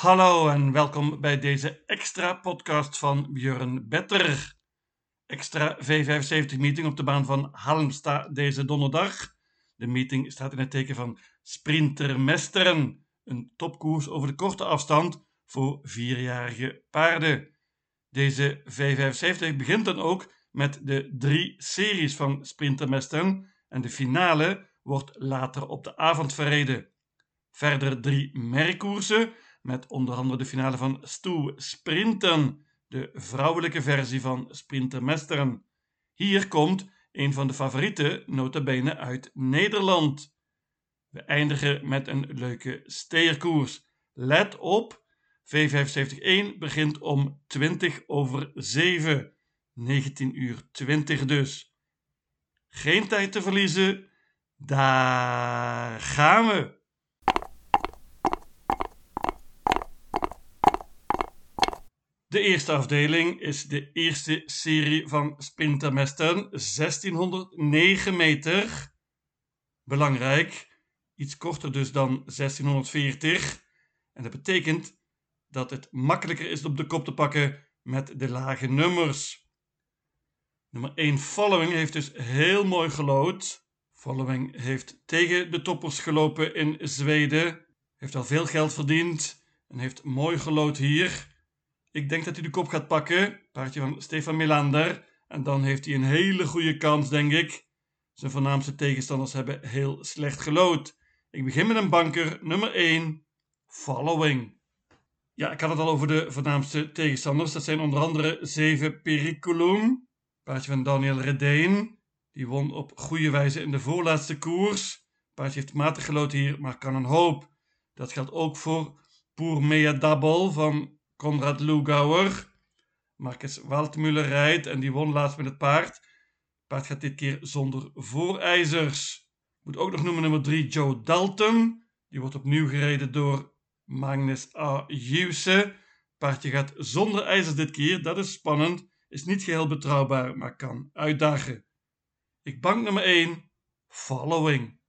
Hallo en welkom bij deze extra podcast van Björn Better. Extra V75 meeting op de baan van Halmstad deze donderdag. De meeting staat in het teken van Sprintermesteren, een topkoers over de korte afstand voor vierjarige paarden. Deze V75 begint dan ook met de drie series van Sprintermesteren en de finale wordt later op de avond verreden. Verder drie merkkoersen met onder andere de finale van Stoe Sprinten, de vrouwelijke versie van Sprintermesteren. Hier komt een van de favorieten, notabene uit Nederland. We eindigen met een leuke steerkoers. Let op, V75-1 begint om 20 over 7, 19 uur 20 dus. Geen tijd te verliezen, daar gaan we! De eerste afdeling is de eerste serie van Sprintermesten, 1609 meter. Belangrijk, iets korter dus dan 1640. En dat betekent dat het makkelijker is op de kop te pakken met de lage nummers. Nummer 1 Following heeft dus heel mooi gelood. Following heeft tegen de toppers gelopen in Zweden. Heeft al veel geld verdiend en heeft mooi gelood hier. Ik denk dat hij de kop gaat pakken. Paardje van Stefan Melander. En dan heeft hij een hele goede kans, denk ik. Zijn voornaamste tegenstanders hebben heel slecht gelood. Ik begin met een banker, nummer 1, Following. Ja, ik had het al over de voornaamste tegenstanders. Dat zijn onder andere 7 Periculum. Paardje van Daniel Redeen. Die won op goede wijze in de voorlaatste koers. Paardje heeft matig gelood hier, maar kan een hoop. Dat geldt ook voor Pour Mea van Konrad Lugauer. Marcus Waldmüller rijdt en die won laatst met het paard. Paard gaat dit keer zonder voorijzers. Ik moet ook nog noemen nummer 3 Joe Dalton. Die wordt opnieuw gereden door Magnus A. Juse. Paardje gaat zonder ijzers dit keer. Dat is spannend. Is niet geheel betrouwbaar, maar kan uitdagen. Ik bank nummer 1. Following.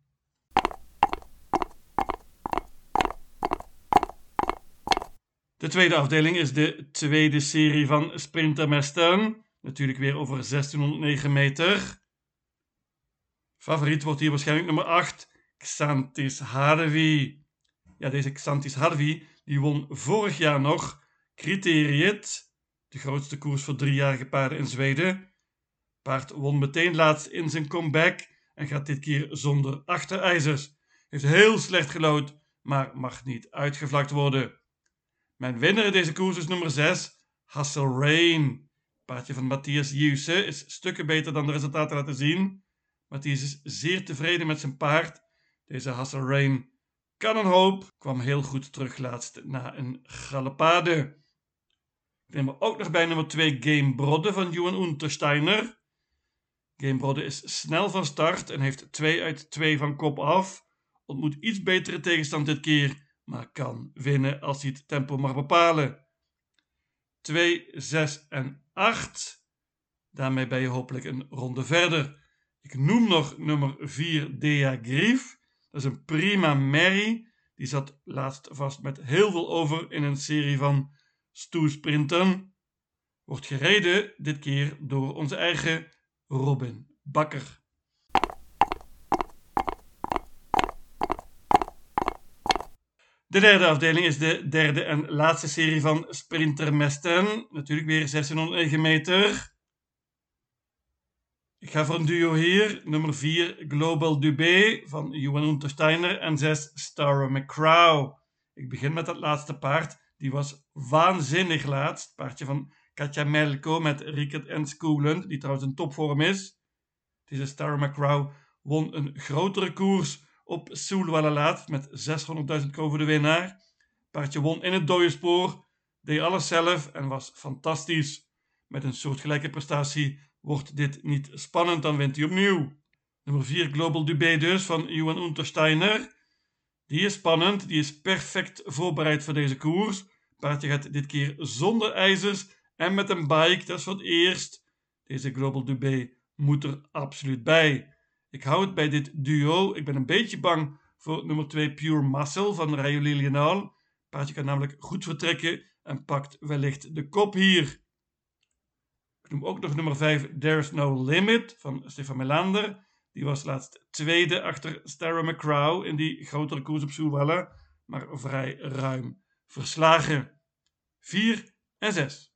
De tweede afdeling is de tweede serie van Sprintermesten. Natuurlijk weer over 1609 meter. Favoriet wordt hier waarschijnlijk nummer 8, Xantis Harvey. Ja, deze Xantis Harvey die won vorig jaar nog Criteriet, de grootste koers voor driejarige paarden in Zweden. Paard won meteen laatst in zijn comeback en gaat dit keer zonder achterijzers. Heeft heel slecht gelood, maar mag niet uitgevlakt worden. Mijn winnaar in deze koers is nummer 6, Hassel Rain. Paardje van Matthias Juse is stukken beter dan de resultaten laten zien. Matthias is zeer tevreden met zijn paard. Deze Hassel Rain kan een hoop. Kwam heel goed terug laatst na een galopade. Ik neem er ook nog bij nummer 2 Game Brodde van Johan Untersteiner. Game Brodde is snel van start en heeft 2 uit 2 van kop af. Ontmoet iets betere tegenstand dit keer maar kan winnen als hij het tempo mag bepalen. 2, 6 en 8. Daarmee ben je hopelijk een ronde verder. Ik noem nog nummer 4 Dea Grief. Dat is een prima Mary. Die zat laatst vast met heel veel over in een serie van stoelsprinten. Wordt gereden dit keer door onze eigen Robin Bakker. De derde afdeling is de derde en laatste serie van Sprintermesten. Natuurlijk weer 1609 meter. Ik ga voor een duo hier. Nummer 4 Global Dubé van Johan Untersteiner en 6 Star McCrow. Ik begin met dat laatste paard. Die was waanzinnig laatst. Paardje van Katja Melko met Rickert en die trouwens een topvorm is. Deze Star McCrow won een grotere koers op Soulwalla laat met 600.000 kroon voor de winnaar. Paardje won in het dode spoor, deed alles zelf en was fantastisch. Met een soortgelijke prestatie wordt dit niet spannend, dan wint hij opnieuw. Nummer 4 Global Dubé dus van Johan Untersteiner. Die is spannend, die is perfect voorbereid voor deze koers. Paardje gaat dit keer zonder ijzers en met een bike, dat is voor het eerst. Deze Global Dubé moet er absoluut bij. Ik hou het bij dit duo. Ik ben een beetje bang voor nummer 2 Pure Muscle van Rayo Lilienal. Paardje kan namelijk goed vertrekken en pakt wellicht de kop hier. Ik noem ook nog nummer 5 There's No Limit van Stefan Melander. Die was laatst tweede achter Starra McCrow in die grotere koers op Soelwelle, maar vrij ruim verslagen. 4 en 6.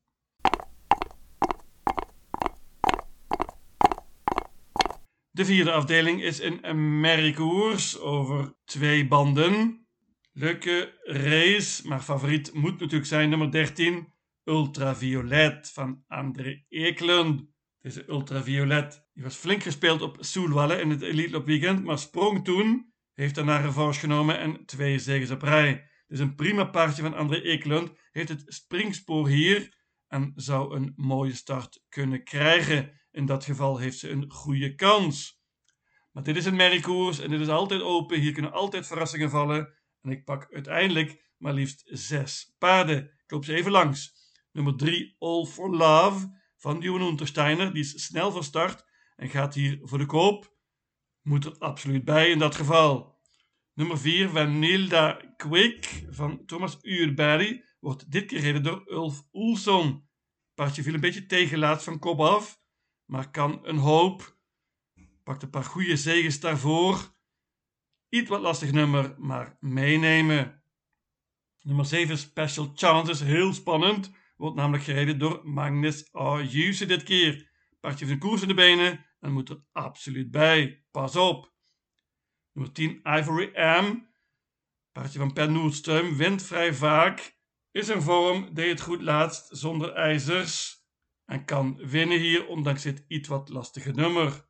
De vierde afdeling is een merriekoers over twee banden. Leuke race, maar favoriet moet natuurlijk zijn nummer 13, Ultraviolet van André Eklund. Deze Ultraviolet die was flink gespeeld op Soelwalle in het Elite Weekend, maar sprong toen, heeft daarna revanche genomen en twee zegens op rij. Dit is een prima paardje van André Eklund, heeft het springspoor hier en zou een mooie start kunnen krijgen. In dat geval heeft ze een goede kans. Maar dit is een merriekoers en dit is altijd open. Hier kunnen altijd verrassingen vallen. En ik pak uiteindelijk maar liefst zes paarden. Ik loop ze even langs. Nummer 3, All for Love van Johan Untersteiner. Die is snel van start en gaat hier voor de koop. Moet er absoluut bij in dat geval. Nummer 4, Vanilda Quick van Thomas Uurberry. Wordt dit keer gereden door Ulf Oelson. Paardje viel een beetje tegenlaat van kop af maar kan een hoop. Pakt een paar goede zegens daarvoor. Iets wat lastig nummer, maar meenemen. Nummer 7 Special Chances, heel spannend. Wordt namelijk gereden door Magnus Ayuse dit keer. Paardje van de koers in de benen en moet er absoluut bij. Pas op. Nummer 10 Ivory M. Paardje van Per Noordström wint vrij vaak. Is in vorm, deed het goed laatst zonder ijzers en kan winnen hier, ondanks dit iets wat lastige nummer.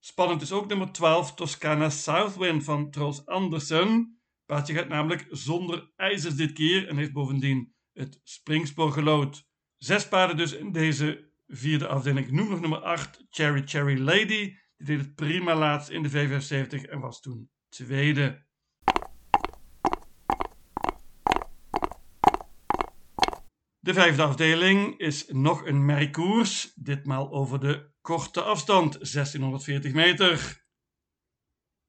Spannend is ook nummer 12, Toscana Southwind van Trolls Andersen. Paardje gaat namelijk zonder ijzers dit keer en heeft bovendien het springspoor gelood. Zes paarden dus in deze vierde afdeling. Ik noem nog nummer 8, Cherry Cherry Lady. Die deed het prima laatst in de V75 en was toen tweede. De vijfde afdeling is nog een merkkoers, ditmaal over de korte afstand, 1640 meter.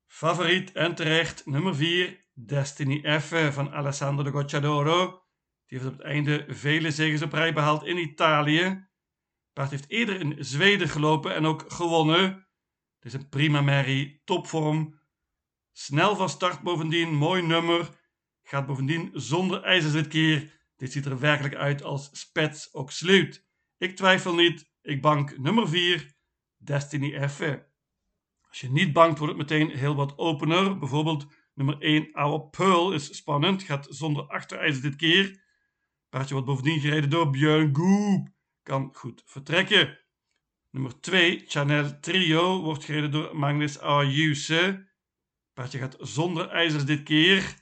Favoriet en terecht nummer 4, Destiny F van Alessandro de Gocciadoro. Die heeft op het einde vele zegens op rij behaald in Italië. Paard heeft eerder in Zweden gelopen en ook gewonnen. Het is een prima merrie, topvorm. Snel van start bovendien, mooi nummer. Gaat bovendien zonder ijzers dit keer dit ziet er werkelijk uit als spets ook sluit. Ik twijfel niet. Ik bank nummer 4, Destiny F. Als je niet bankt, wordt het meteen heel wat opener. Bijvoorbeeld nummer 1, Our Pearl is spannend. Gaat zonder achterijzer dit keer. Paardje wordt bovendien gereden door Björn Goop. Kan goed vertrekken. Nummer 2, Chanel Trio, wordt gereden door Magnus Ayuse. Paardje gaat zonder ijzers dit keer.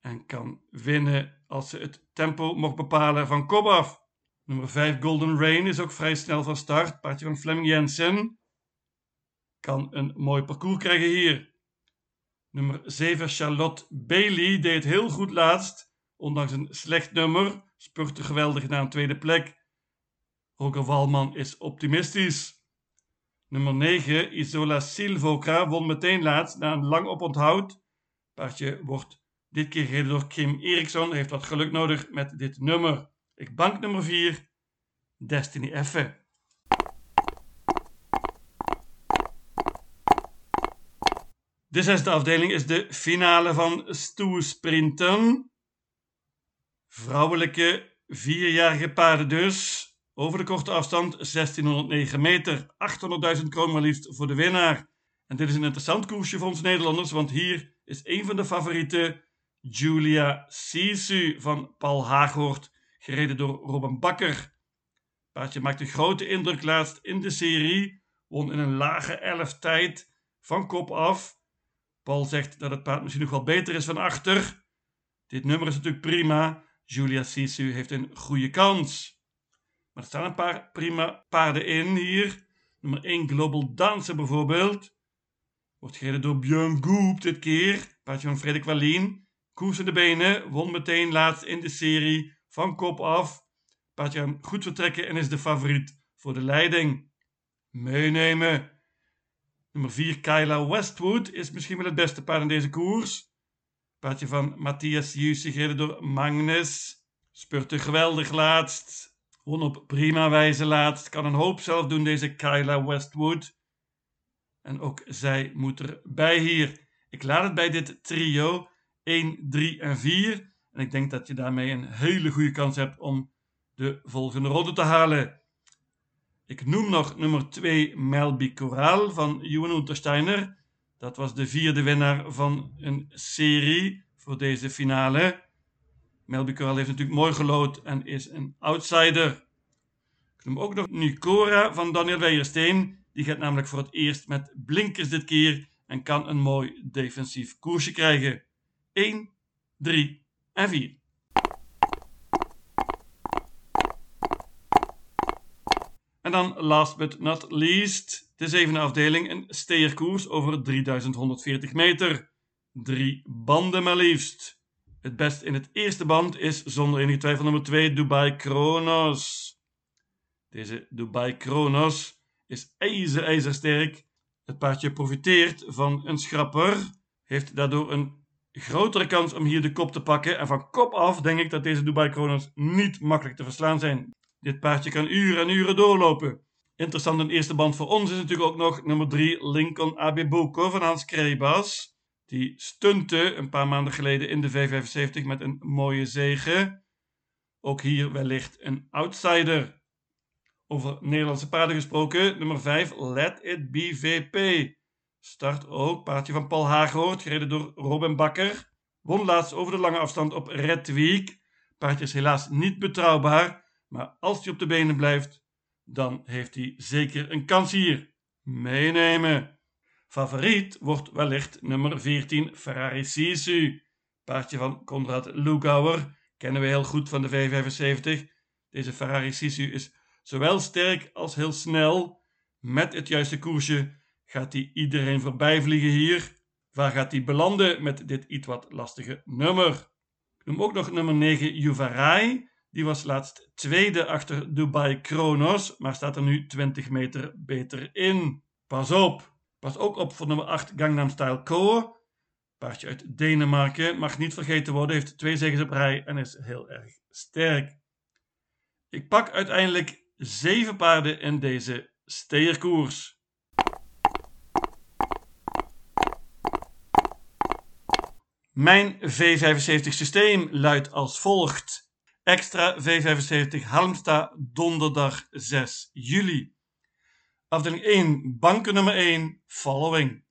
En kan winnen als ze het tempo mocht bepalen van kop af. Nummer 5 Golden Rain is ook vrij snel van start. Paardje van Fleming Jensen. Kan een mooi parcours krijgen hier. Nummer 7 Charlotte Bailey deed heel goed laatst. Ondanks een slecht nummer. Spurte geweldig naar een tweede plek. Roger Walman is optimistisch. Nummer 9 Isola Silvoca won meteen laatst na een lang oponthoud. Paardje wordt dit keer gereden door Kim Eriksson. Heeft wat geluk nodig met dit nummer. Ik bank nummer 4. Destiny F. De zesde afdeling is de finale van stoersprinten. Vrouwelijke vierjarige paarden dus. Over de korte afstand 1609 meter. 800.000 kroon maar liefst voor de winnaar. En dit is een interessant koersje voor ons Nederlanders, want hier is een van de favorieten Julia Sisu van Paul Haaghoort, gereden door Robin Bakker. Paardje maakt een grote indruk laatst in de serie, won in een lage elf tijd van kop af. Paul zegt dat het paard misschien nog wel beter is van achter. Dit nummer is natuurlijk prima. Julia Sisu heeft een goede kans. Maar er staan een paar prima paarden in hier. Nummer 1 Global Dancer bijvoorbeeld. Wordt gereden door Björn Goop dit keer. Paardje van Frederik Wallien. Koers in de benen, won meteen laatst in de serie van kop af. Paardje goed vertrekken en is de favoriet voor de leiding. Meenemen. Nummer 4 Kyla Westwood is misschien wel het beste paard in deze koers. Paardje van Matthias Jussi gereden door Magnus. Spurte geweldig laatst. Won op prima wijze laatst. Kan een hoop zelf doen deze Kyla Westwood. En ook zij moet erbij hier. Ik laat het bij dit trio 1, 3 en 4. En ik denk dat je daarmee een hele goede kans hebt om de volgende ronde te halen. Ik noem nog nummer 2 Melby Coral van Johan Untersteiner. Dat was de vierde winnaar van een serie voor deze finale. Melby Coral heeft natuurlijk mooi gelood en is een outsider. Ik noem ook nog Nicora van Daniel Weijersteen. Die gaat namelijk voor het eerst met blinkers dit keer en kan een mooi defensief koersje krijgen. 1, 3 en 4. En dan last but not least, de zevende afdeling, een steerkoers over 3140 meter. Drie banden maar liefst. Het best in het eerste band is zonder enige twijfel nummer 2 Dubai Kronos. Deze Dubai Kronos is ijzer ijzersterk. Het paardje profiteert van een schrapper, heeft daardoor een grotere kans om hier de kop te pakken. En van kop af denk ik dat deze Dubai Kronos niet makkelijk te verslaan zijn. Dit paardje kan uren en uren doorlopen. Interessant in eerste band voor ons is natuurlijk ook nog nummer 3 Lincoln Abibuko van Hans Krebas. Die stunte een paar maanden geleden in de V75 met een mooie zege. Ook hier wellicht een outsider. Over Nederlandse paarden gesproken, nummer 5 Let It Be VP. Start ook, paardje van Paul Haaghoort, gereden door Robin Bakker. Won laatst over de lange afstand op Red Week. Paardje is helaas niet betrouwbaar, maar als hij op de benen blijft, dan heeft hij zeker een kans hier. Meenemen. Favoriet wordt wellicht nummer 14 Ferrari Sisu. Paardje van Konrad Lugauer, kennen we heel goed van de V75. Deze Ferrari Sisu is zowel sterk als heel snel. Met het juiste koersje gaat hij iedereen voorbij vliegen hier. Waar gaat hij belanden met dit iets wat lastige nummer? Ik noem ook nog nummer 9 Juvarai. Die was laatst tweede achter Dubai Kronos, maar staat er nu 20 meter beter in. Pas op! Pas ook op voor nummer 8 Gangnam Style Co. Paardje uit Denemarken, mag niet vergeten worden, heeft twee zegens op rij en is heel erg sterk. Ik pak uiteindelijk zeven paarden in deze steerkoers. Mijn V75 systeem luidt als volgt. Extra V75 Halmstad donderdag 6 juli. Afdeling 1 banken nummer 1 following.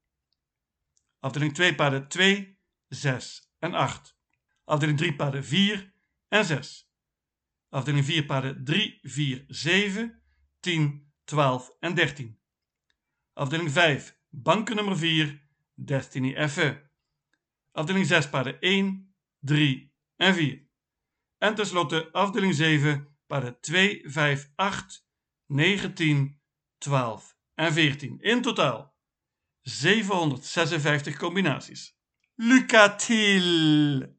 Afdeling 2 paarden 2, 6 en 8. Afdeling 3 paarden 4 en 6. Afdeling 4 paarden 3, 4, 7, 10, 12 en 13. Afdeling 5 banken nummer 4 Destiny F. Afdeling 6 paarden 1, 3 en 4. En tenslotte afdeling 7, paarden 2, 5, 8, 19, 12 en 14. In totaal 756 combinaties. Lucatil!